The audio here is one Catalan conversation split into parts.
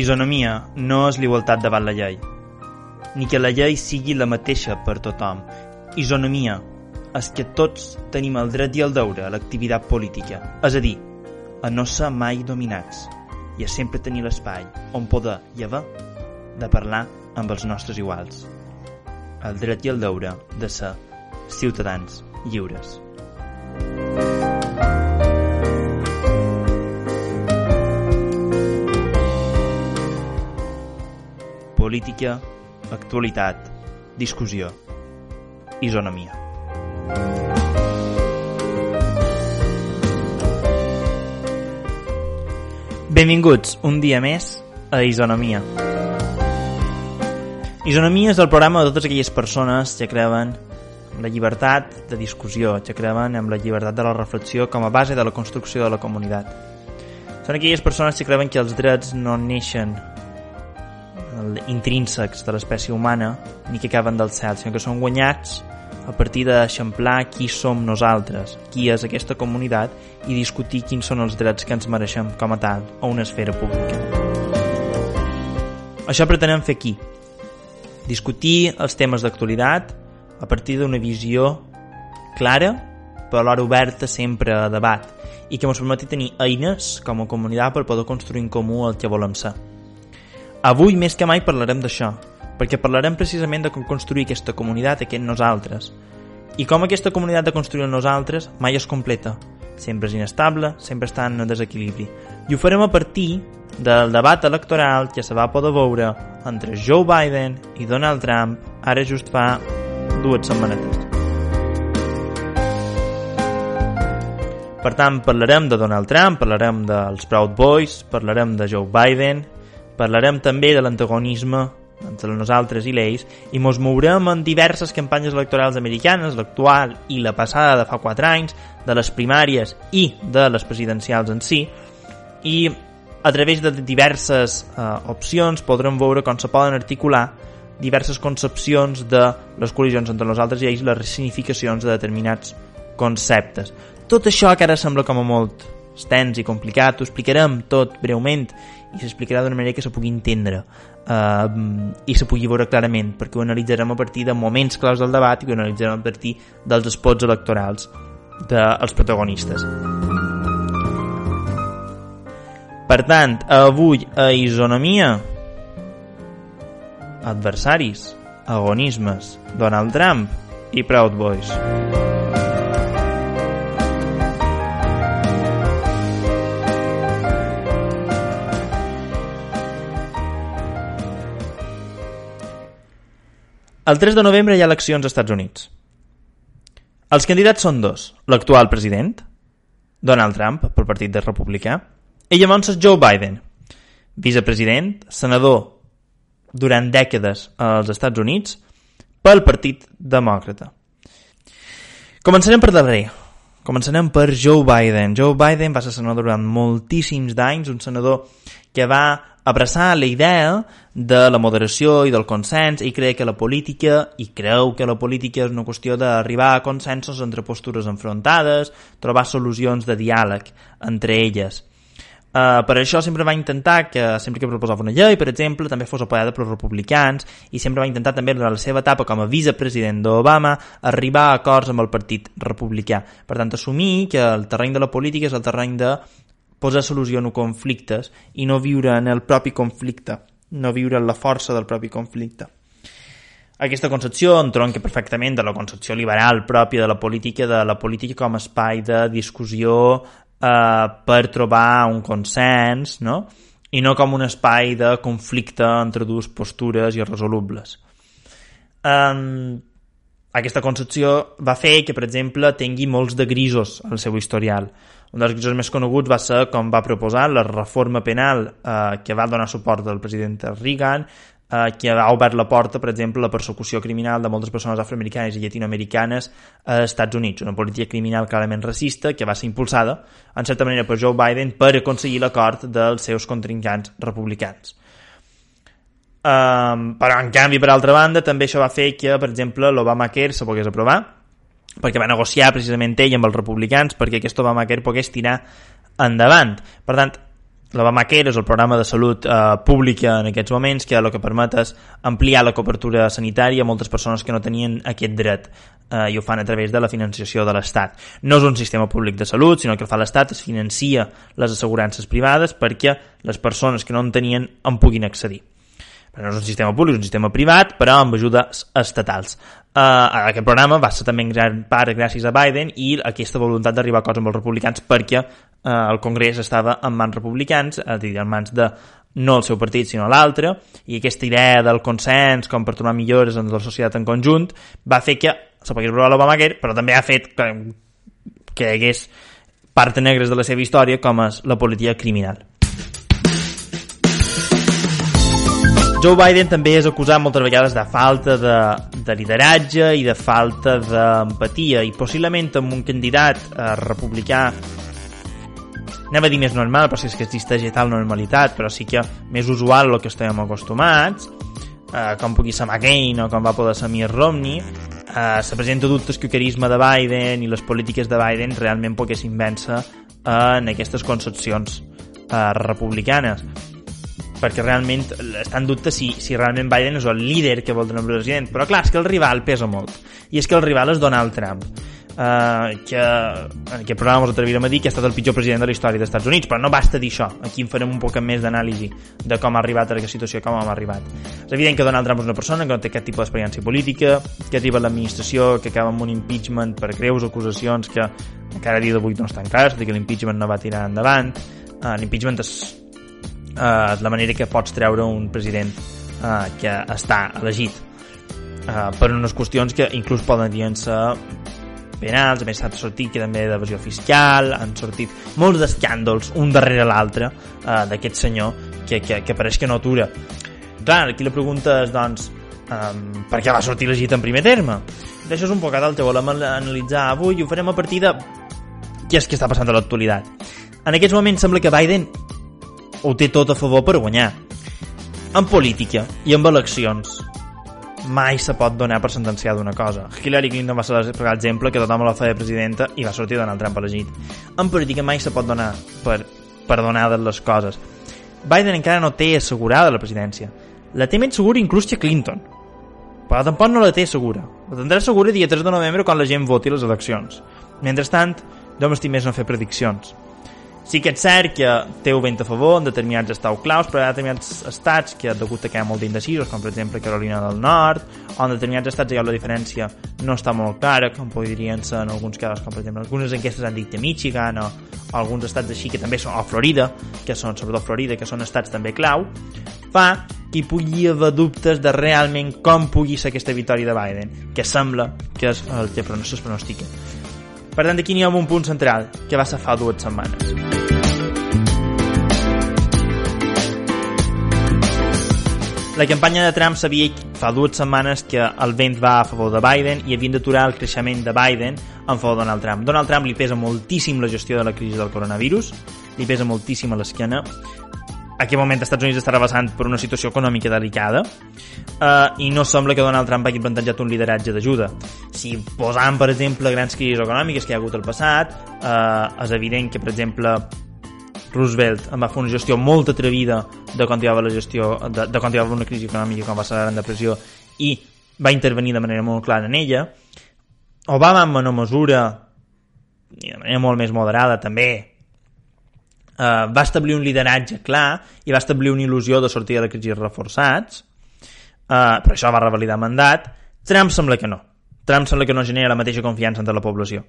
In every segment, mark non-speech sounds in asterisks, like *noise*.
Isonomia no és l'igualtat davant la llei, ni que la llei sigui la mateixa per tothom. Isonomia és que tots tenim el dret i el deure a l'activitat política, és a dir, a no ser mai dominats i a sempre tenir l'espai on poder i haver de parlar amb els nostres iguals. El dret i el deure de ser ciutadans lliures. Política, actualitat, discussió, isonomia. Benvinguts un dia més a Isonomia. Isonomia és el programa de totes aquelles persones que creuen en la llibertat de discussió, que creuen en la llibertat de la reflexió com a base de la construcció de la comunitat. Són aquelles persones que creuen que els drets no neixen intrínsecs de l'espècie humana ni que acaben del cel, sinó que són guanyats a partir d'eixamplar qui som nosaltres, qui és aquesta comunitat i discutir quins són els drets que ens mereixem com a tal a una esfera pública. Això pretenem fer aquí. Discutir els temes d'actualitat a partir d'una visió clara, però alhora oberta sempre a debat i que ens permeti tenir eines com a comunitat per poder construir en comú el que volem ser. Avui més que mai parlarem d'això, perquè parlarem precisament de com construir aquesta comunitat, aquest nosaltres. I com aquesta comunitat de construir el nosaltres mai es completa. Sempre és inestable, sempre està en desequilibri. I ho farem a partir del debat electoral que se va poder veure entre Joe Biden i Donald Trump ara just fa dues setmanetes. Per tant, parlarem de Donald Trump, parlarem dels Proud Boys, parlarem de Joe Biden, parlarem també de l'antagonisme entre nosaltres i l'ells i mos mourem en diverses campanyes electorals americanes, l'actual i la passada de fa 4 anys, de les primàries i de les presidencials en si, i a través de diverses eh, opcions podrem veure com se poden articular diverses concepcions de les col·lisions entre nosaltres i ells, les significacions de determinats conceptes. Tot això que ara sembla com a molt extens i complicat, ho explicarem tot breument i s'explicarà d'una manera que se pugui entendre uh, i se pugui veure clarament, perquè ho analitzarem a partir de moments claus del debat i ho analitzarem a partir dels espots electorals dels protagonistes. Per tant, avui a Isonomia adversaris, agonismes, Donald Trump i Proud Boys. El 3 de novembre hi ha eleccions als Estats Units. Els candidats són dos. L'actual president, Donald Trump, pel partit de republicà, i llavors Joe Biden, vicepresident, senador durant dècades als Estats Units pel Partit Demòcrata. Començarem per darrer. Començarem per Joe Biden. Joe Biden va ser senador durant moltíssims d'anys, un senador que va abraçar la idea de la moderació i del consens i creu que la política, i creu que la política és una qüestió d'arribar a consensos entre postures enfrontades, trobar solucions de diàleg entre elles. Uh, per això sempre va intentar que sempre que proposava una llei, per exemple, també fos apoyada pels republicans i sempre va intentar també durant la seva etapa com a vicepresident d'Obama arribar a acords amb el partit republicà. Per tant, assumir que el terreny de la política és el terreny de posar solució a conflictes i no viure en el propi conflicte, no viure en la força del propi conflicte. Aquesta concepció entronca perfectament de la concepció liberal pròpia de la política, de la política com a espai de discussió eh, per trobar un consens, no? i no com un espai de conflicte entre dues postures irresolubles. Um, aquesta concepció va fer que, per exemple, tingui molts de grisos al seu historial. Un dels grisos més coneguts va ser com va proposar la reforma penal eh, que va donar suport al president Reagan, eh, que ha obert la porta, per exemple, a la persecució criminal de moltes persones afroamericanes i llatinoamericanes als Estats Units, una política criminal clarament racista que va ser impulsada, en certa manera, per Joe Biden per aconseguir l'acord dels seus contrincants republicans. Um, però, en canvi, per altra banda, també això va fer que, per exemple, l'Obamacare se pogués aprovar, perquè va negociar precisament ell amb els republicans perquè aquest Obamacare pogués tirar endavant. Per tant, l'Obamacare és el programa de salut eh, pública en aquests moments que el que permet és ampliar la cobertura sanitària a moltes persones que no tenien aquest dret eh, i ho fan a través de la financiació de l'Estat. No és un sistema públic de salut, sinó que el fa l'Estat es financia les assegurances privades perquè les persones que no en tenien en puguin accedir. Però no és un sistema públic, és un sistema privat, però amb ajudes estatals. Uh, aquest programa va ser també en gran part gràcies a Biden i aquesta voluntat d'arribar a coses amb els republicans perquè uh, el Congrés estava en mans republicans, a dir, en mans de no el seu partit sinó l'altre, i aquesta idea del consens com per trobar millores en la societat en conjunt va fer que se pogués aprovar l'Obamacare, però també ha fet que, que hi hagués parts negres de la seva història com és la política criminal. Joe Biden també és acusat moltes vegades de falta de, de lideratge i de falta d'empatia i possiblement amb un candidat eh, republicà. Anava a dir més normal, però si és que existeix tal normalitat, però sí que més usual el que estem acostumats, eh, com pugui ser McCain o com va poder ser Mitt Romney, eh, se presenta dubtes que el carisma de Biden i les polítiques de Biden realment poguessin vèncer en aquestes concepcions eh, republicanes perquè realment està en dubte si, si realment Biden és el líder que vol tenir el president. Però clar, és que el rival pesa molt. I és que el rival és Donald Trump. Uh, que en aquest programa us atrevirem a dir que ha estat el pitjor president de la història dels Estats Units, però no basta dir això. Aquí en farem un poc més d'anàlisi de com ha arribat a aquesta situació, com hem arribat. És evident que Donald Trump és una persona que no té cap tipus d'experiència política, que arriba a l'administració, que acaba amb un impeachment per greus acusacions que encara a dia d'avui no estan clares, que l'impeachment no va tirar endavant. Uh, l'impeachment és eh, la manera que pots treure un president eh, que està elegit eh, per unes qüestions que inclús poden dir ser penals, a més s'ha sortit que també d'evasió fiscal, han sortit molts d'escàndols, un darrere l'altre, eh, d'aquest senyor, que, que, que pareix que no atura. Clar, aquí la pregunta és, doncs, um, per què va sortir elegit en primer terme? D'això és un poc el que volem analitzar avui i ho farem a partir de què és que està passant a l'actualitat. En aquests moments sembla que Biden ho té tot a favor per guanyar. En política i en eleccions mai se pot donar per sentenciar d'una cosa. Hillary Clinton va ser l'exemple que tothom la feia presidenta i va sortir Donald Trump elegit. En política mai se pot donar per, per donades les coses. Biden encara no té assegurada la presidència. La té menys segura inclús que Clinton. Però tampoc no la té segura. La tindrà segura dia 3 de novembre quan la gent voti les eleccions. Mentrestant, jo m'estic més no fer prediccions. Sí que és cert que té un vent a favor en determinats estats claus, però hi ha determinats estats que degut a que hi ha molt d'indecisos, com per exemple Carolina del Nord, o en determinats estats ja la diferència no està molt clara, com podrien ser en alguns casos, com per exemple algunes enquestes han dit que Michigan o, o alguns estats així que també són, o Florida, que són, sobretot Florida, que són estats també clau, fa que hi pugui haver dubtes de realment com pugui ser aquesta victòria de Biden, que sembla que és el que es pronostica. Per tant, aquí n'hi ha un punt central, que va ser fa dues setmanes. La campanya de Trump sabia fa dues setmanes que el vent va a favor de Biden i havien d'aturar el creixement de Biden en favor de Donald Trump. Donald Trump li pesa moltíssim la gestió de la crisi del coronavirus, li pesa moltíssim a l'esquena. En aquest moment els Estats Units està rebassant per una situació econòmica delicada uh, i no sembla que Donald Trump hagi plantejat un lideratge d'ajuda. Si posam, per exemple, grans crisis econòmiques que hi ha hagut al passat, uh, és evident que, per exemple, Roosevelt en va fer una gestió molt atrevida de quan hi havia la gestió de, de quan hi havia una crisi econòmica com va ser la Gran Depressió i va intervenir de manera molt clara en ella. Obama en menor mesura i de manera molt més moderada també eh, va establir un lideratge clar i va establir una il·lusió de sortir de la crisi reforçats. Eh, però això va revalidar mandat. Trump sembla que no. Trump sembla que no genera la mateixa confiança entre la població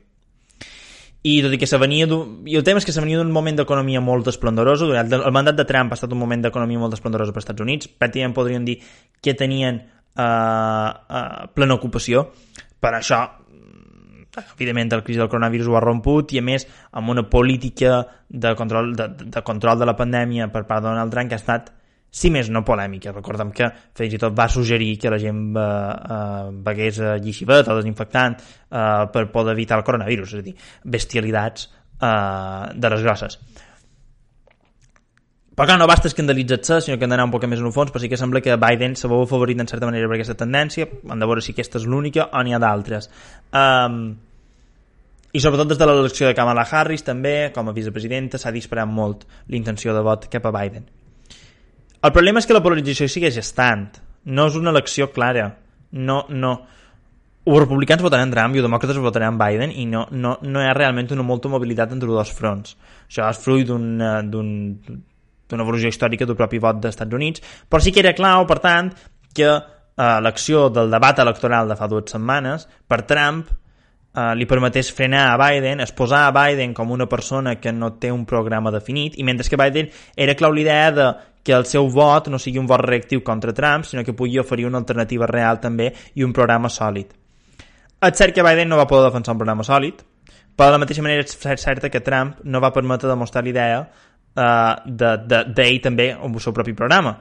i tot i que se venia i el tema és que se venia d'un moment d'economia molt esplendorosa durant el mandat de Trump ha estat un moment d'economia molt esplendorosa per als Estats Units. Pràcticament podríem dir que tenien uh, uh, plena ocupació. Per això evidentment el crisi del coronavirus ho ha romput i a més amb una política de control de, de control de la pandèmia per part de Donald Trump que ha estat si més no polèmica. Recordem que fins i tot va suggerir que la gent eh, eh, begués llixivet o desinfectant eh, per poder evitar el coronavirus, és a dir, bestialitats eh, de les grosses. Però clar, no basta escandalitzar-se, sinó que hem d'anar un poc més en un fons, però sí que sembla que Biden se veu favorit en certa manera per aquesta tendència, hem de veure si aquesta és l'única o n'hi ha d'altres. Um, I sobretot des de l'elecció de Kamala Harris també, com a vicepresidenta, s'ha disparat molt l'intenció de vot cap a Biden. El problema és que la polarització segueix estant. No és una elecció clara. No, no. Els republicans votaran Trump i els demòcrates votaran Biden i no, no, no hi ha realment una molta mobilitat entre els dos fronts. Això és fruit d'una un, evolució històrica del propi vot dels Estats Units, però sí que era clau, per tant, que eh, l'acció del debat electoral de fa dues setmanes per Trump eh, li permetés frenar a Biden, exposar a Biden com una persona que no té un programa definit, i mentre que Biden era clau l'idea de que el seu vot no sigui un vot reactiu contra Trump, sinó que pugui oferir una alternativa real també i un programa sòlid. És cert que Biden no va poder defensar un programa sòlid, però de la mateixa manera és certa que Trump no va permetre demostrar l'idea uh, d'ell de, de, també amb el seu propi programa,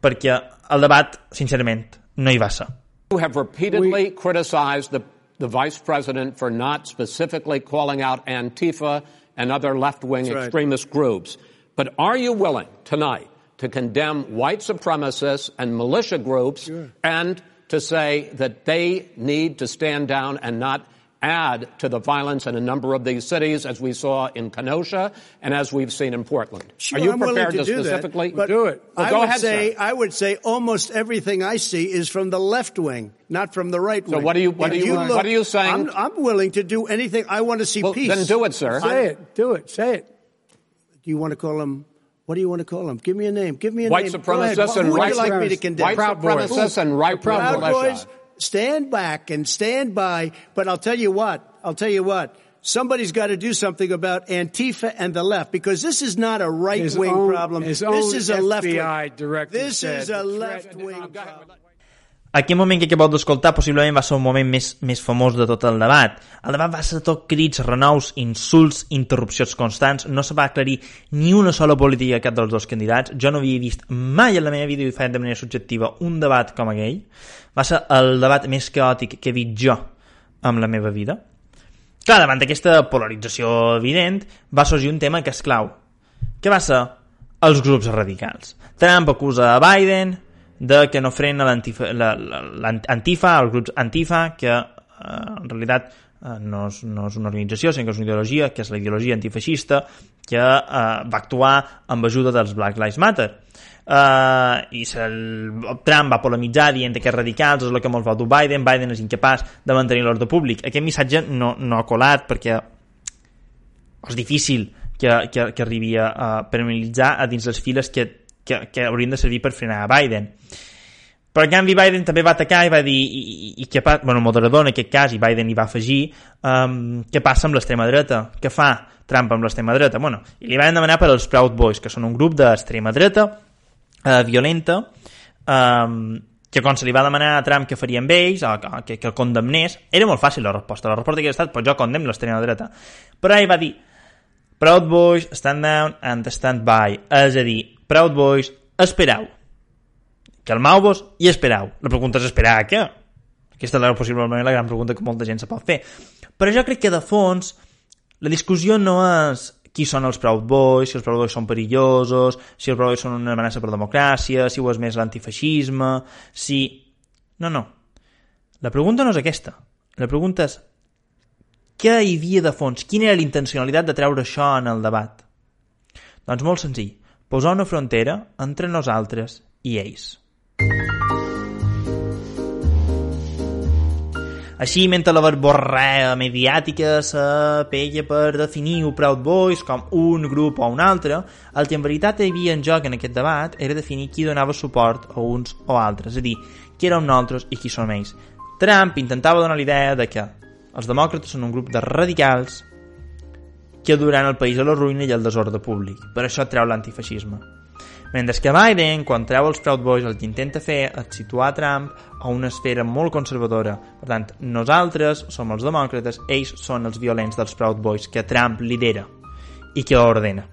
perquè el debat, sincerament, no hi va ser. You have repeatedly criticized the, the vice president for not specifically calling out Antifa and other left-wing right. extremist groups. But are you willing tonight to condemn white supremacists and militia groups sure. and to say that they need to stand down and not add to the violence in a number of these cities, as we saw in Kenosha and as we've seen in Portland. Sure, Are you I'm prepared to, to do specifically that, do it? Well, I go would ahead, say sir. I would say almost everything I see is from the left wing, not from the right wing. So what are you what are you, look, what are you saying? I'm, I'm, willing to do anything. I want to see well, peace. Then do it, sir. Say it. Do it. Say it. Do you want to call him? What do you want to call them? Give me a name. Give me a white name. Supremacists and Who white would you like me to condemn? White Proud supremacists boys. and right Proud militia. boys. Stand back and stand by. But I'll tell you what. I'll tell you what. Somebody's got to do something about Antifa and the left because this is not a right wing problem. This is a left wing. This is a left wing problem. Aquell moment que acabeu d'escoltar possiblement va ser un moment més, més famós de tot el debat. El debat va ser tot crits, renous, insults, interrupcions constants, no se va aclarir ni una sola política a cap dels dos candidats. Jo no havia vist mai en la meva vida, i ho de manera subjectiva, un debat com aquell. Va ser el debat més caòtic que he vist jo amb la meva vida. Clar, davant d'aquesta polarització evident, va sorgir un tema que és clau. Què va ser? Els grups radicals. Trump acusa a Biden, de que no frena l'antifa, el grup Antifa, que eh, en realitat eh, no, és, no és una organització, sinó que és una ideologia, que és la ideologia antifeixista, que eh, va actuar amb ajuda dels Black Lives Matter. Uh, i el, Trump va polemitzar dient que radicals és el que molt dur Biden, Biden és incapaç de mantenir l'ordre públic. Aquest missatge no, no ha colat perquè és difícil que, que, que arribi a, a penalitzar a dins les files que que, que haurien de servir per frenar a Biden. Però en canvi Biden també va atacar i va dir i, i, i què passa, bueno, el moderador en aquest cas i Biden hi va afegir um, què passa amb l'extrema dreta, què fa Trump amb l'extrema dreta, bueno, i li van demanar per als Proud Boys, que són un grup d'extrema dreta uh, violenta um, que quan se li va demanar a Trump que faria amb ells, o que, que el condemnés, era molt fàcil la resposta. La resposta que ha estat, pues jo condemno l'extrema dreta. Però ell va dir, Proud Boys, stand down and stand by. És a dir, Proud Boys, esperau. Calmau-vos i esperau. La pregunta és esperar a què? Aquesta és possiblement la gran pregunta que molta gent se pot fer. Però jo crec que de fons la discussió no és qui són els Proud Boys, si els Proud Boys són perillosos, si els Proud Boys són una amenaça per la democràcia, si ho és més l'antifeixisme, si... No, no. La pregunta no és aquesta. La pregunta és què hi havia de fons? Quina era l'intencionalitat de treure això en el debat? Doncs molt senzill posar una frontera entre nosaltres i ells. Així, mentre la verborrea mediàtica s'apella per definir el Proud Boys com un grup o un altre, el que en veritat hi havia en joc en aquest debat era definir qui donava suport a uns o altres, és a dir, qui érem nosaltres i qui som ells. Trump intentava donar l'idea de que els demòcrates són un grup de radicals que durant el país a la ruïna i el desordre públic. Per això treu l'antifeixisme. Mentre que Biden, quan treu els Proud Boys, el que intenta fer és situar Trump a una esfera molt conservadora. Per tant, nosaltres som els demòcrates, ells són els violents dels Proud Boys que Trump lidera i que ordena.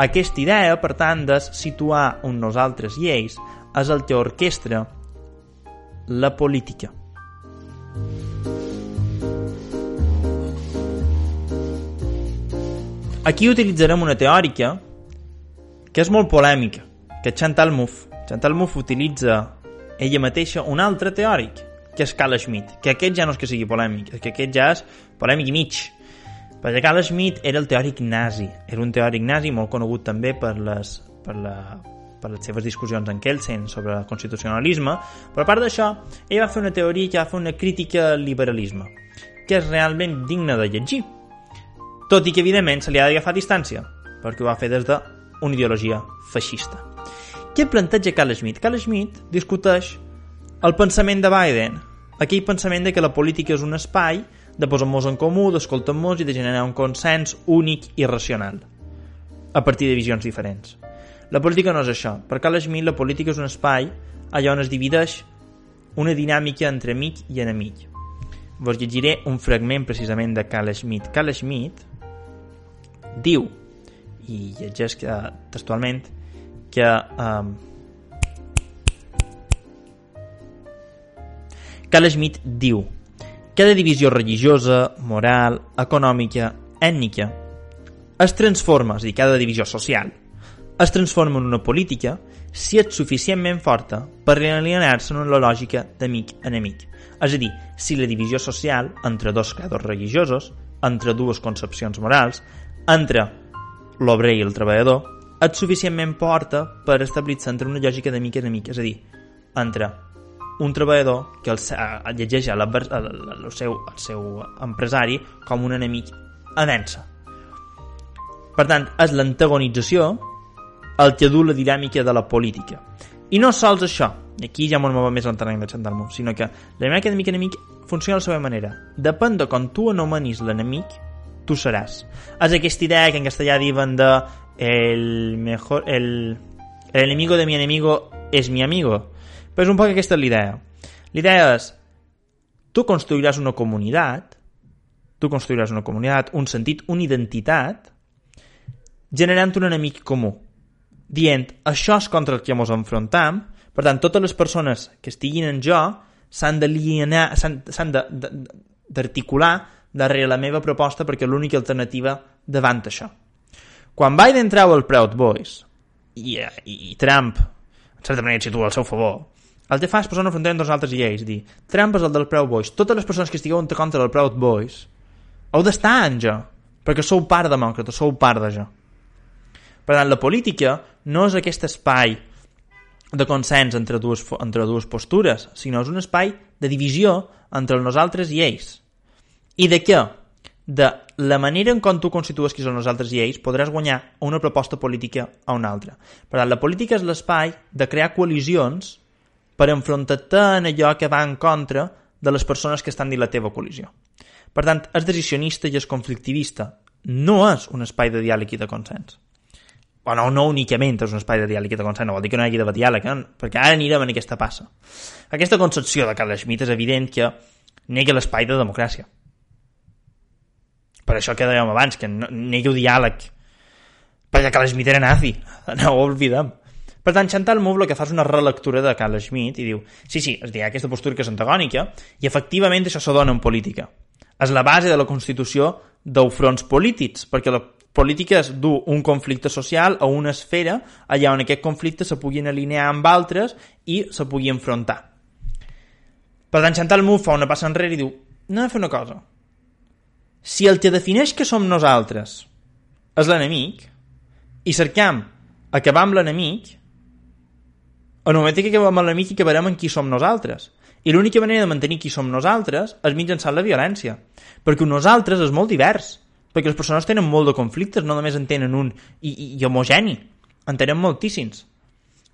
Aquesta idea, per tant, de situar un nosaltres i ells és el que orquestra la política. Aquí utilitzarem una teòrica que és molt polèmica, que Chantal Mouffe. Chantal Mouffe utilitza ella mateixa un altre teòric, que és Carl Schmitt, que aquest ja no és que sigui polèmic, és que aquest ja és polèmic i mig. Perquè Carl Schmitt era el teòric nazi, era un teòric nazi molt conegut també per les, per la, per les seves discussions en Kelsen sobre el constitucionalisme, però a part d'això, ell va fer una teoria que va fer una crítica al liberalisme, que és realment digna de llegir, tot i que evidentment se li ha d'agafar distància, perquè ho va fer des d'una ideologia feixista. Què planteja Carl Schmitt? Carl Schmitt discuteix el pensament de Biden, aquell pensament de que la política és un espai de posar-nos en comú, d'escoltar-nos i de generar un consens únic i racional, a partir de visions diferents. La política no és això. Per Carl Schmitt, la política és un espai allà on es divideix una dinàmica entre amic i enemic. Vos llegiré un fragment precisament de Carl Schmitt. Carl Schmitt diu, i llegeix que, textualment, que eh, Carl Schmitt diu cada divisió religiosa, moral, econòmica, ètnica es transforma, és a dir, cada divisió social, es transforma en una política si és suficientment forta per alinear-se en la lògica d'amic-enemic. És a dir, si la divisió social entre dos creadors religiosos, entre dues concepcions morals, entre l'obrer i el treballador, és suficientment forta per establir-se entre una lògica d'amic-enemic, és a dir, entre un treballador que el, el llegeix el, el, el, seu, el seu empresari com un enemic a densa. Per tant, és l'antagonització el que du la dinàmica de la política. I no sols això, aquí ja m'ho va més l'enteniment de Chantal Mouffe, sinó que la dinàmica d'enemic-enemic funciona de la seva manera. Depèn de com tu anomenis l'enemic, tu seràs. És aquesta idea que en castellà diuen de el mejor, el, el enemigo de mi enemigo es mi amigo però és un poc aquesta l'idea. L'idea és, tu construiràs una comunitat, tu construiràs una comunitat, un sentit, una identitat, generant un enemic comú, dient, això és contra el que ens enfrontam, per tant, totes les persones que estiguin en jo s'han d'articular darrere la meva proposta perquè és l'única alternativa davant això. Quan Biden treu el Proud Boys i, i, i Trump, en certa manera, situa al seu favor, el que fa és posar una frontera entre nosaltres i ells, dir, Trump és el del Proud Boys, totes les persones que estigueu en contra del Proud Boys heu d'estar en jo, perquè sou part demòcrata, sou part de jo. Per tant, la política no és aquest espai de consens entre dues, entre dues postures, sinó és un espai de divisió entre nosaltres i ells. I de què? De la manera en com tu constitues qui són nosaltres i ells, podràs guanyar una proposta política a una altra. Per tant, la política és l'espai de crear coalicions per enfrontar-te en allò que va en contra de les persones que estan dins la teva col·lisió. Per tant, és decisionista i és conflictivista. No és un espai de diàleg i de consens. O no, únicament és un espai de diàleg i de consens, no vol dir que no hi hagi de diàleg, eh? perquè ara anirem en aquesta passa. Aquesta concepció de Carl Schmitt és evident que nega l'espai de democràcia. Per això que dèiem abans, que no, nega el diàleg. Perquè Carl Schmitt era nazi, *laughs* no ho oblidem. Per tant, Chantal Mouffe el que fa és una relectura de Carl Schmitt i diu sí, sí, és dir, aquesta postura que és antagònica i efectivament això se dona en política. És la base de la Constitució dels fronts polítics, perquè la política és dur un conflicte social a una esfera allà on aquest conflicte se puguin alinear amb altres i se pugui enfrontar. Per tant, Chantal Mouffe fa una passa enrere i diu no de fer una cosa. Si el que defineix que som nosaltres és l'enemic i cercam acabar amb l'enemic, en el moment que acabem amb l'enemic acabarem en qui som nosaltres. I l'única manera de mantenir qui som nosaltres és mitjançant la violència. Perquè nosaltres és molt divers. Perquè les persones tenen molt de conflictes, no només en tenen un i, i, i homogeni. En tenen moltíssims.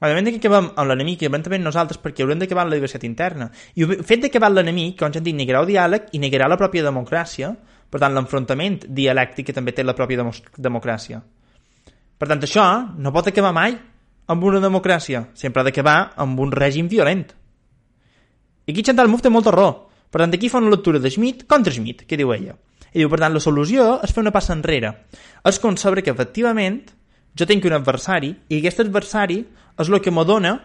A moment que acabem amb l'enemic, acabem també nosaltres perquè haurem d'acabar amb la diversitat interna. I el fet d'acabar l'enemic, com ja hem dit, negarà el diàleg i negarà la pròpia democràcia, per tant, l'enfrontament dialèctic que també té la pròpia democràcia. Per tant, això no pot acabar mai amb una democràcia, sempre ha d'acabar amb un règim violent. I aquí Chantal Mouffe té molta raó. Per tant, aquí fa una lectura de Schmidt contra Schmidt, que diu ella. I diu, per tant, la solució és fer una passa enrere. És concebre que, efectivament, jo tinc un adversari i aquest adversari és el que m'adona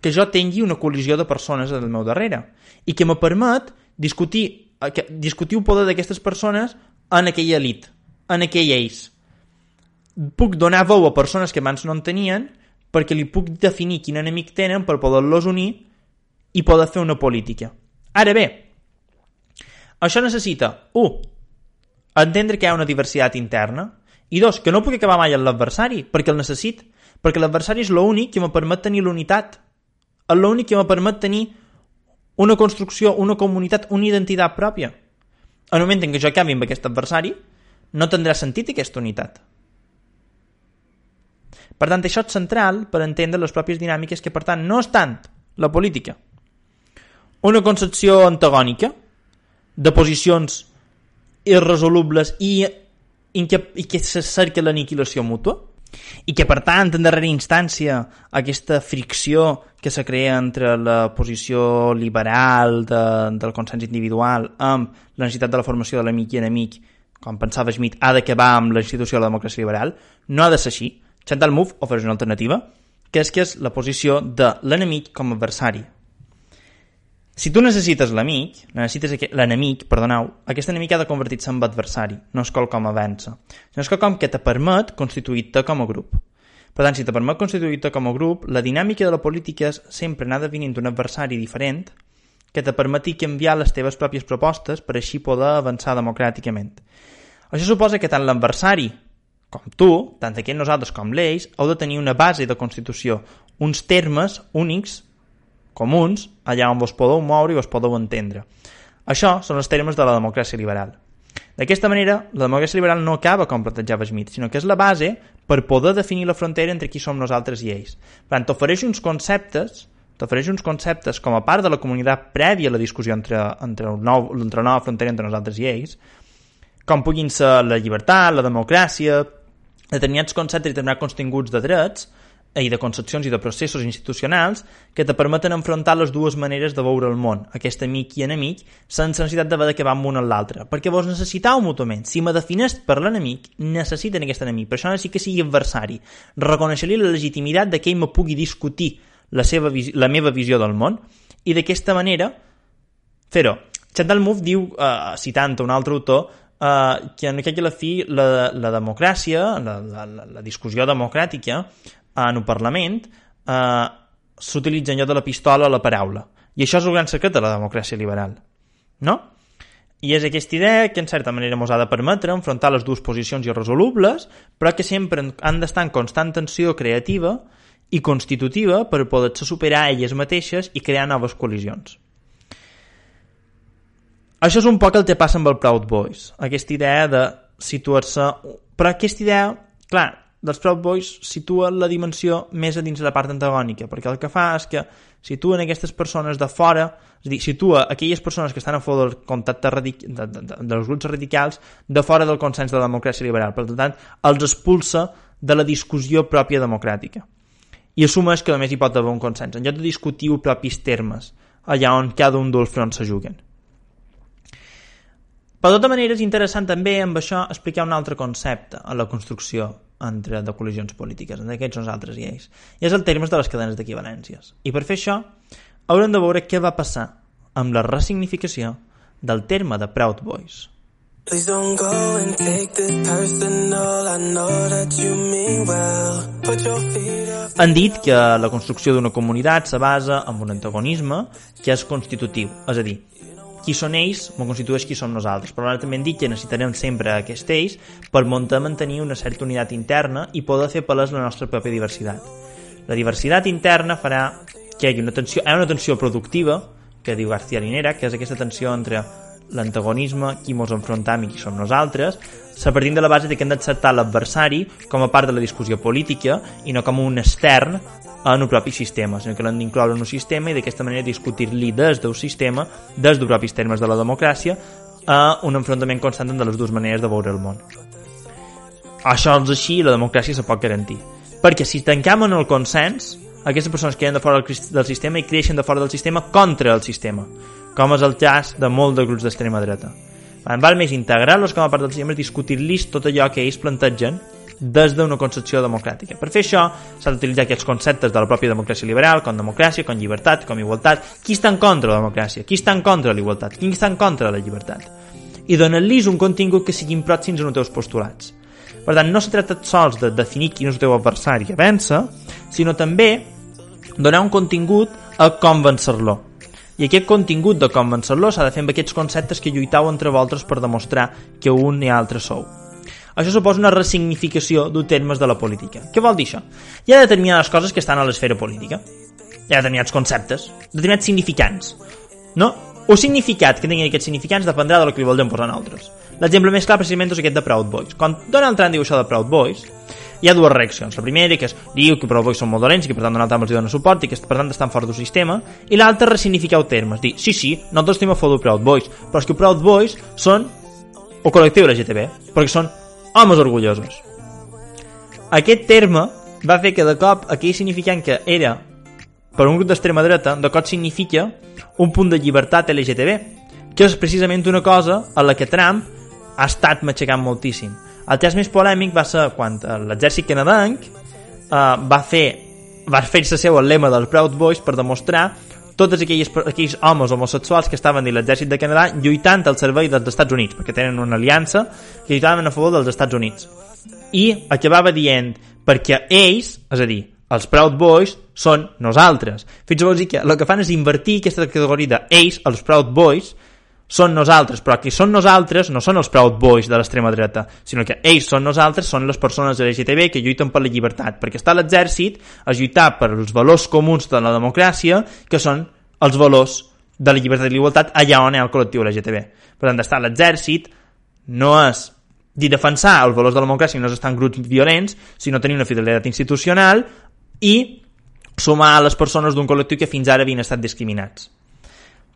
que jo tingui una col·lisió de persones al meu darrere i que me permet discutir, que, discutir el poder d'aquestes persones en aquella elit, en aquell ells. Puc donar veu a persones que abans no en tenien perquè li puc definir quin enemic tenen per poder-los unir i poder fer una política. Ara bé, això necessita, 1. entendre que hi ha una diversitat interna, i dos, que no puc acabar mai amb l'adversari, perquè el necessit, perquè l'adversari és l'únic que me permet tenir l'unitat, és l'únic que me permet tenir una construcció, una comunitat, una identitat pròpia. En el moment en què jo acabi amb aquest adversari, no tindrà sentit aquesta unitat. Per tant, això és central per entendre les pròpies dinàmiques que, per tant, no és tant la política. Una concepció antagònica de posicions irresolubles i, i, que, i que se cerca l'aniquilació mútua i que, per tant, en darrera instància, aquesta fricció que se crea entre la posició liberal de, del consens individual amb la necessitat de la formació de l'amic i enemic, com pensava Schmidt, ha d'acabar amb la institució de la democràcia liberal, no ha de ser així. Chantal Mouffe ofereix una alternativa, que és que és la posició de l'enemic com a adversari. Si tu necessites l'amic, necessites l'enemic, perdoneu, aquest enemic ha de convertir-se en adversari, no és com avança. No és com que te permet constituir-te com a grup. Per tant, si te permet constituir-te com a grup, la dinàmica de la política és sempre anar definint un adversari diferent que te permeti canviar les teves pròpies propostes per així poder avançar democràticament. Això suposa que tant l'adversari com tu, tant aquí nosaltres com l'ells, heu de tenir una base de constitució, uns termes únics, comuns, allà on vos podeu moure i vos podeu entendre. Això són els termes de la democràcia liberal. D'aquesta manera, la democràcia liberal no acaba com plantejava Smith, sinó que és la base per poder definir la frontera entre qui som nosaltres i ells. Per tant, t'ofereix uns conceptes t'ofereix uns conceptes com a part de la comunitat prèvia a la discussió entre, entre, el nou, entre la nova frontera entre nosaltres i ells, com puguin ser la llibertat, la democràcia, determinats conceptes i determinats continguts de drets i de concepcions i de processos institucionals que te permeten enfrontar les dues maneres de veure el món, aquest amic i enemic, sense necessitat d'haver que va amb un o l'altre, perquè vos necessitau mútuament. Si me defineix per l'enemic, necessiten aquest enemic, per això necessito que sigui adversari. Reconèixer-li la legitimitat de que ell me pugui discutir la, seva, la meva visió del món i d'aquesta manera fer-ho. Chantal Mouffe diu, eh, citant un altre autor, eh, que en aquella la fi la, la democràcia, la, la, la discussió democràtica en un Parlament eh, s'utilitza en lloc de la pistola la paraula. I això és el gran secret de la democràcia liberal. No? I és aquesta idea que en certa manera ens ha de permetre enfrontar les dues posicions irresolubles, però que sempre han d'estar en constant tensió creativa i constitutiva per poder-se superar elles mateixes i crear noves col·lisions. Això és un poc el que passa amb el Proud Boys, aquesta idea de situar-se... Però aquesta idea, clar, dels Proud Boys situa la dimensió més a dins de la part antagònica, perquè el que fa és que situen aquestes persones de fora, és a dir, situa aquelles persones que estan a fora del contacte radic... de, de, de, dels grups radicals de fora del consens de la democràcia liberal. Per tant, els expulsa de la discussió pròpia democràtica. I assumeix que només hi pot haver un consens, en lloc de discutir propis termes, allà on cada un dels fronts se juguen. Per tota manera, és interessant també amb això explicar un altre concepte a la construcció entre de col·lisions polítiques, entre aquests nosaltres i ells. I és el termes de les cadenes d'equivalències. I per fer això, haurem de veure què va passar amb la resignificació del terme de Proud Boys. Please don't go and take this personal I know that you mean well Put your feet up Han dit que la construcció d'una comunitat se basa en un antagonisme que és constitutiu, és a dir, qui són ells me constitueix qui som nosaltres, però ara també hem dit que necessitarem sempre aquest ells per muntar mantenir una certa unitat interna i poder fer palès la nostra pròpia diversitat. La diversitat interna farà que hi hagi una tensió, hi ha una tensió productiva, que diu García Linera, que és aquesta tensió entre l'antagonisme, qui mos enfrontam i qui som nosaltres, se partint de la base de que hem d'acceptar l'adversari com a part de la discussió política i no com un extern en el propi sistema, sinó que l'han d'incloure en un sistema i d'aquesta manera discutir-li des del sistema, des dels propis termes de la democràcia, a un enfrontament constant de les dues maneres de veure el món. Això és així la democràcia se pot garantir. Perquè si tancam en el consens, aquestes persones queden de fora del sistema i creixen de fora del sistema contra el sistema, com és el cas de molts de grups d'extrema dreta. Val més integrar-los com a part del sistema i discutir-los tot allò que ells plantegen des d'una concepció democràtica. Per fer això s'han d'utilitzar aquests conceptes de la pròpia democràcia liberal, com democràcia, com llibertat, com igualtat. Qui està en contra de la democràcia? Qui està en contra de la igualtat? Qui està en contra de la llibertat? I donar-los un contingut que siguin pròxims als teus postulats. Per tant, no se tracta sols de definir quin és el teu adversari que vença, sinó també donar un contingut a com vencer-lo. I aquest contingut de convencer-lo s'ha de fer amb aquests conceptes que lluitau entre vosaltres per demostrar que un i altre sou. Això suposa una resignificació d'un termes de la política. Què vol dir això? Hi ha determinades coses que estan a l'esfera política. Hi ha determinats conceptes, determinats significants. No? O significat que tinguin aquests significants dependrà del que li volen posar nosaltres. L'exemple més clar precisament és aquest de Proud Boys. Quan Donald Trump diu això de Proud Boys, hi ha dues reaccions. La primera, que és diu que Proud Boys són molt dolents i que per tant Donald Trump els dona suport i que per tant estan fora del sistema, i l'altra, ressignificar els termes. Dir, sí, sí, nosaltres estem a favor de Proud Boys, però és que Proud Boys són o col·lectiu LGTB, perquè són homes orgullosos. Aquest terme va fer que de cop aquell significant que era per un grup d'extrema dreta, de cop significa un punt de llibertat LGTB, que és precisament una cosa a la que Trump ha estat matxacant moltíssim. El cas més polèmic va ser quan l'exèrcit canadenc eh, va fer va fer-se seu el lema dels Proud Boys per demostrar tots aquells, aquells homes homosexuals que estaven dins l'exèrcit de Canadà lluitant al servei dels Estats Units, perquè tenen una aliança que lluitaven a favor dels Estats Units. I acabava dient, perquè ells, és a dir, els Proud Boys són nosaltres. Fins a dir que el que fan és invertir aquesta categoria d'ells, els Proud Boys, són nosaltres, però qui són nosaltres no són els Proud Boys de l'extrema dreta, sinó que ells són nosaltres, són les persones LGTB que lluiten per la llibertat, perquè està l'exèrcit a lluitar per els valors comuns de la democràcia, que són els valors de la llibertat i l'igualtat allà on hi ha el col·lectiu LGTB. Per tant, estar l'exèrcit no és dir defensar els valors de la democràcia no estar en grups violents, sinó tenir una fidelitat institucional i sumar a les persones d'un col·lectiu que fins ara havien estat discriminats.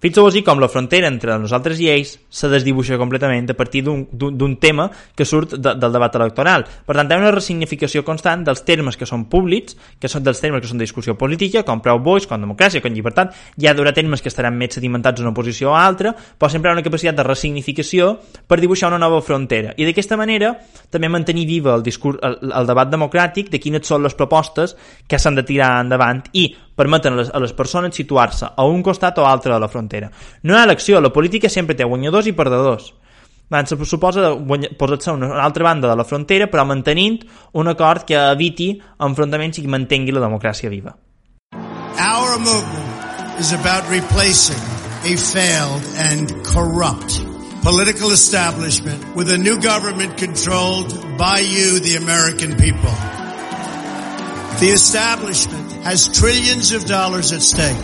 Fixeu vos com la frontera entre nosaltres i ells se desdibuixa completament a partir d'un tema que surt de, del debat electoral. Per tant, hi ha una resignificació constant dels termes que són públics, que són dels termes que són de discussió política, com prou boix, com democràcia, com llibertat. Ha d'haver termes que estaran més sedimentats en una posició o altra, però sempre hi ha una capacitat de resignificació per dibuixar una nova frontera. I d'aquesta manera també mantenir viva el, discurs, el, el debat democràtic de quines són les propostes que s'han de tirar endavant i permeten a les, a les persones situar-se a un costat o altre de la frontera. No hi ha elecció, la política sempre té guanyadors i perdedors. Doncs se suposa posar-se a una altra banda de la frontera però mantenint un acord que eviti enfrontaments i que mantengui la democràcia viva. Our movement is about replacing a failed and corrupt political establishment with a new government controlled by you, the American people. The establishment has trillions of dollars at stake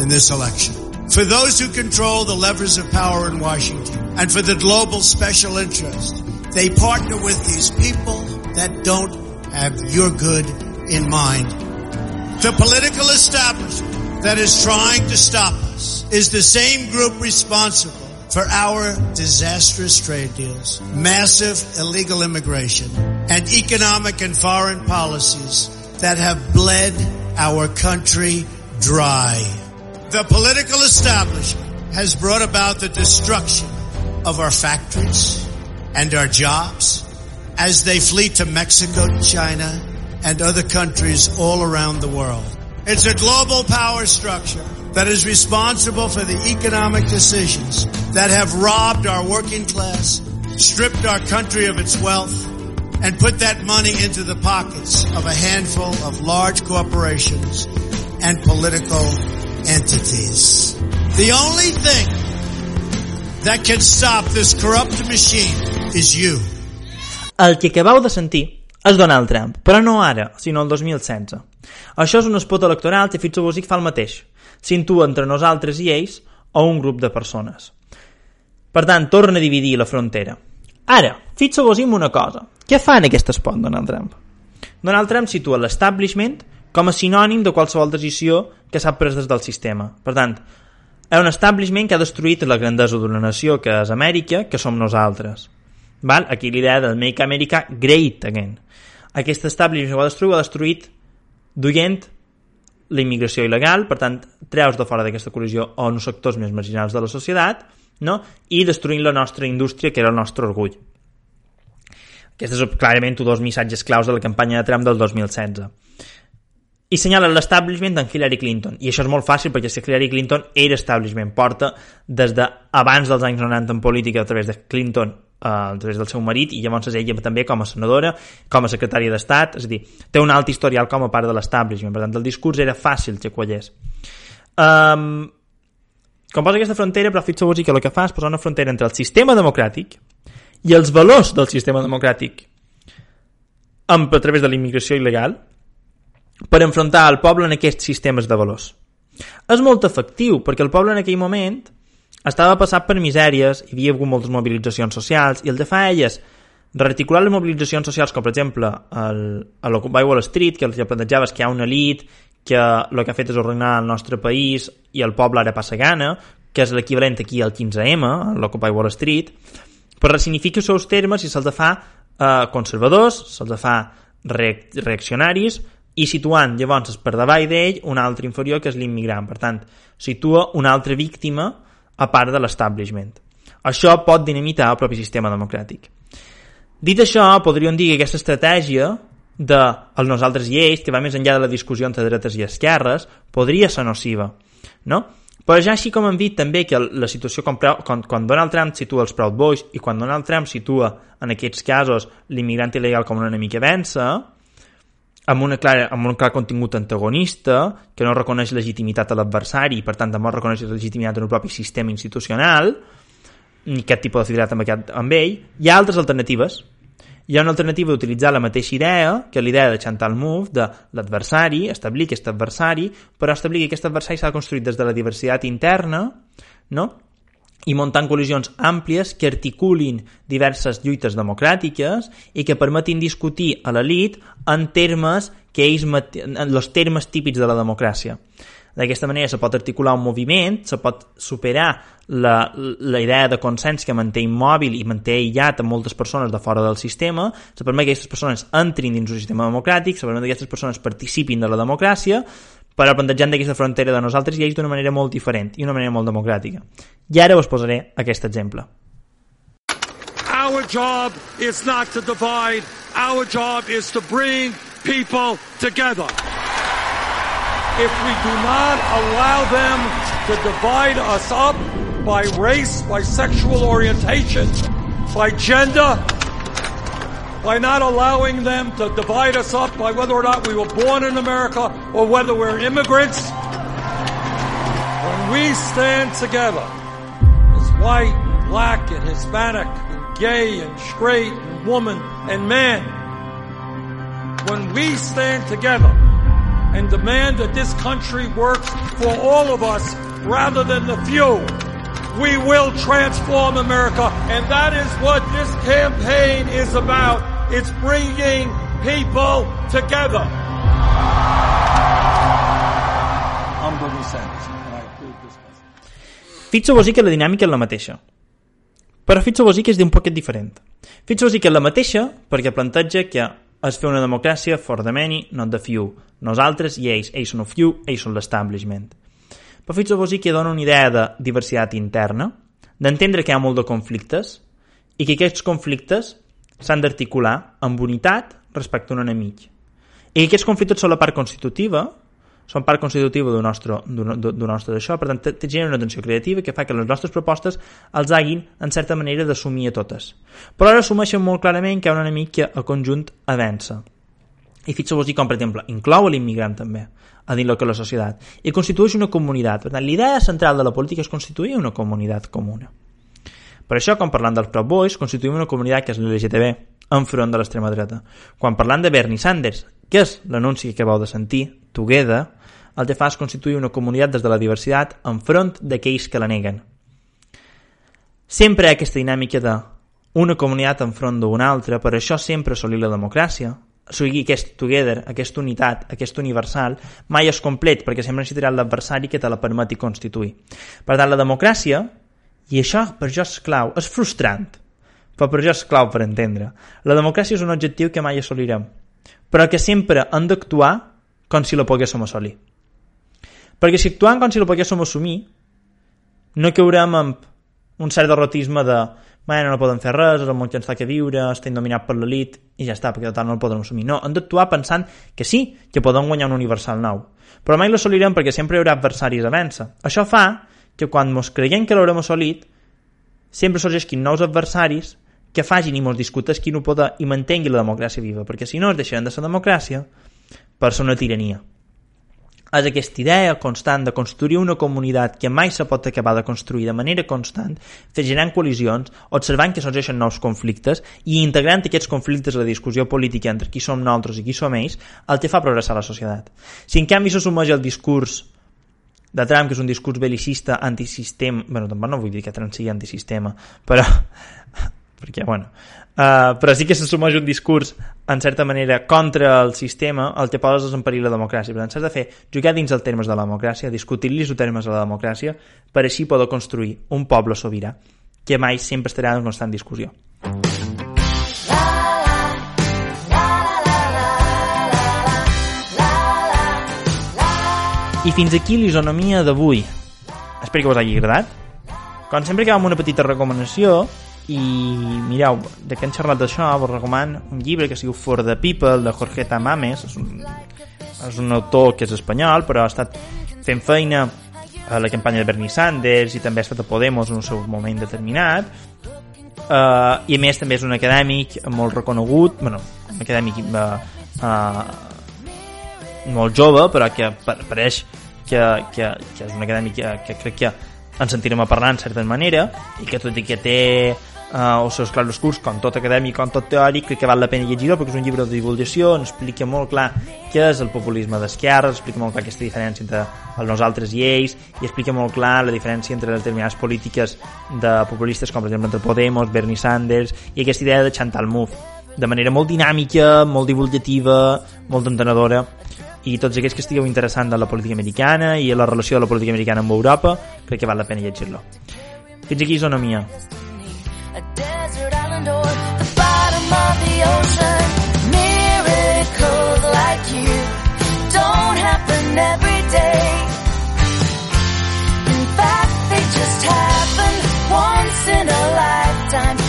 in this election. For those who control the levers of power in Washington and for the global special interest, they partner with these people that don't have your good in mind. The political establishment that is trying to stop us is the same group responsible for our disastrous trade deals, massive illegal immigration, and economic and foreign policies that have bled our country dry. The political establishment has brought about the destruction of our factories and our jobs as they flee to Mexico, China, and other countries all around the world. It's a global power structure that is responsible for the economic decisions that have robbed our working class, stripped our country of its wealth, and put that money into the pockets of a handful of large corporations and political entities. The only thing that can stop this corrupt machine is you. El que acabeu de sentir és Donald Trump, però no ara, sinó el 2016. Això és un espot electoral que Fitzgerald fa el mateix. S'intua entre nosaltres i ells o un grup de persones. Per tant, torna a dividir la frontera. Ara, fixeu-vos una cosa. Què fa en aquest espot Donald Trump? Donald Trump situa l'establishment com a sinònim de qualsevol decisió que s'ha pres des del sistema. Per tant, és un establishment que ha destruït la grandesa d'una nació que és Amèrica, que som nosaltres. Val? Aquí l'idea del Make America Great Again. Aquest establishment ho ha destruït, ho ha destruït duient la immigració il·legal, per tant, treus de fora d'aquesta col·lisió a uns sectors més marginals de la societat, no? i destruint la nostra indústria, que era el nostre orgull. Aquests són clarament dos missatges claus de la campanya de Trump del 2016. I senyala l'establishment d'en Hillary Clinton. I això és molt fàcil perquè si Hillary Clinton era establishment, porta des de abans dels anys 90 en política a través de Clinton eh, a través del seu marit i llavors ella també com a senadora, com a secretària d'Estat, és a dir, té un alt historial com a part de l'establishment, per tant el discurs era fàcil que quallés. Um, quan posa aquesta frontera, però fixeu-vos que el que fa és posar una frontera entre el sistema democràtic i els valors del sistema democràtic amb, a través de la immigració il·legal per enfrontar el poble en aquests sistemes de valors. És molt efectiu, perquè el poble en aquell moment estava passat per misèries, hi havia hagut moltes mobilitzacions socials, i el que fa ell és rearticular les mobilitzacions socials, com per exemple el, a l'Occupy Wall Street, que el que plantejava és que hi ha una elit que el que ha fet és ordenar el nostre país i el poble ara passa gana, que és l'equivalent aquí al 15M, a l'Occupy Wall Street, però ressignifica els seus termes i se'ls fa eh, conservadors, se'ls fa reaccionaris, i situant llavors per davall d'ell un altre inferior que és l'immigrant. Per tant, situa una altra víctima a part de l'establishment. Això pot dinamitar el propi sistema democràtic. Dit això, podríem dir que aquesta estratègia de els nosaltres i ells, que va més enllà de la discussió entre dretes i esquerres, podria ser nociva. No? Però ja així com hem dit també que la situació quan, quan, quan Donald Trump situa els Proud Boys i quan Donald Trump situa en aquests casos l'immigrant il·legal com un enemic que vença, amb, una clara, amb un clar contingut antagonista que no reconeix legitimitat a l'adversari i per tant tampoc reconeix legitimitat en el propi sistema institucional ni cap tipus de fidelitat amb, aquest, amb ell, hi ha altres alternatives hi ha una alternativa d'utilitzar la mateixa idea, que l'idea de Chantal Mouffe, de l'adversari, establir aquest adversari, però establir que aquest adversari s'ha construït des de la diversitat interna, no? i muntant col·lisions àmplies que articulin diverses lluites democràtiques i que permetin discutir a l'elit en termes que ells els termes típics de la democràcia. D'aquesta manera se pot articular un moviment, se pot superar la, la idea de consens que manté immòbil i manté aïllat a moltes persones de fora del sistema, se permet que aquestes persones entrin dins un sistema democràtic, se permet que aquestes persones participin de la democràcia, però plantejant d'aquesta frontera de nosaltres i ells d'una manera molt diferent i una manera molt democràtica. I ara us posaré aquest exemple. Our job is not to divide, our job is to bring people together if we do not allow them to divide us up by race, by sexual orientation, by gender, by not allowing them to divide us up by whether or not we were born in America or whether we're immigrants. When we stand together as white, and black, and Hispanic, and gay, and straight, and woman, and man, when we stand together, and demand that this country works for all of us rather than the few. We will transform America, and that is what this campaign is about. It's bringing people together. I'm Bernie Sanders, and I approve this message. Fixeu-vos que la dinàmica és la mateixa. Però fixeu-vos que és d'un poquet diferent. Fixeu-vos que és la mateixa perquè planteja que és fer una democràcia for the many, not the few. Nosaltres i ells. Ells són el few, ells són l'establishment. Però fixeu-vos que dona una idea de diversitat interna, d'entendre que hi ha molt de conflictes i que aquests conflictes s'han d'articular amb unitat respecte a un enemic. I que aquests conflictes són la part constitutiva són part constitutiva d'un nostre, d'un nostre d'això, per tant, te genera una atenció creativa que fa que les nostres propostes els haguin, en certa manera, d'assumir a totes. Però ara assumeixen molt clarament que hi ha un enemic que a conjunt avança. I fixeu-vos com, per exemple, inclou l'immigrant també a dins que la societat i constitueix una comunitat. Per tant, l'idea central de la política és constituir una comunitat comuna. Per això, quan parlant dels Proud Boys, constituïm una comunitat que és l'LGTB, enfront de l'extrema dreta. Quan parlant de Bernie Sanders, que és l'anunci que acabeu de sentir, Together, el que fa és constituir una comunitat des de la diversitat enfront d'aquells que la neguen. Sempre hi ha aquesta dinàmica de una comunitat enfront d'una altra, per això sempre assolir la democràcia, assolir aquest together, aquesta unitat, aquest universal, mai és complet, perquè sempre necessitarà l'adversari que te la permeti constituir. Per tant, la democràcia, i això per jo és clau, és frustrant, però per jo és clau per entendre. La democràcia és un objectiu que mai assolirem, però que sempre hem d'actuar com si la poguéssim assolir. Perquè si actuem com si la poguéssim assumir, no caurem amb un cert derrotisme de bueno, no podem fer res, és el món que ens fa que viure, estem dominat per l'elit i ja està, perquè total no el podem assumir. No, hem d'actuar pensant que sí, que podem guanyar un universal nou. Però mai l'assolirem perquè sempre hi haurà adversaris a vèncer. Això fa que quan ens creiem que l'haurem assolit, sempre sorgeixin nous adversaris que facin i ens discutesquin el poder i mantengui la democràcia viva, perquè si no es deixaran de ser democràcia per ser una tirania. És aquesta idea constant de construir una comunitat que mai se pot acabar de construir de manera constant, generant col·lisions, observant que sorgeixen nous conflictes i integrant aquests conflictes a la discussió política entre qui som nosaltres i qui som ells, el que fa progressar la societat. Si en canvi s'assumeix el discurs de Trump, que és un discurs belicista antisistema, bueno, tampoc no vull dir que Trump sigui antisistema, però *laughs* perquè, bueno, uh, però sí que s'assumeix un discurs, en certa manera, contra el sistema, el que poses és en perill la democràcia. Per tant, s'has de fer jugar dins els termes de la democràcia, discutir-li els termes de la democràcia, per així poder construir un poble sobirà que mai sempre estarà en constant discussió. I fins aquí l'isonomia d'avui. Espero que us hagi agradat. Com sempre que amb una petita recomanació, i mireu, de que hem xerrat d'això? Vos recomano un llibre que es diu For the People de Jorge Tamames. És un, és un autor que és espanyol però ha estat fent feina a la campanya de Bernie Sanders i també ha estat a Podemos en un seu moment determinat. Uh, i a més també és un acadèmic molt reconegut bueno, un acadèmic uh, uh, molt jove però que pareix que, que, que és un acadèmic que, que crec que ens sentirem a parlar en certa manera i que tot i que té uh, els seus claroscurs, com tot acadèmic, com tot teòric, crec que val la pena llegir-ho perquè és un llibre de divulgació, ens explica molt clar què és el populisme d'esquerra, explica molt clar aquesta diferència entre els nosaltres i ells, i explica molt clar la diferència entre les determinades polítiques de populistes, com per exemple entre Podemos, Bernie Sanders, i aquesta idea de Chantal Mouffe, de manera molt dinàmica, molt divulgativa, molt entenedora, i tots aquells que estigueu interessant de la política americana i la relació de la política americana amb Europa, crec que val la pena llegir-lo. Fins aquí Zona Mia. a desert island or the bottom of the ocean. Miracles like you don't happen every day. In fact, they just happen once in a lifetime.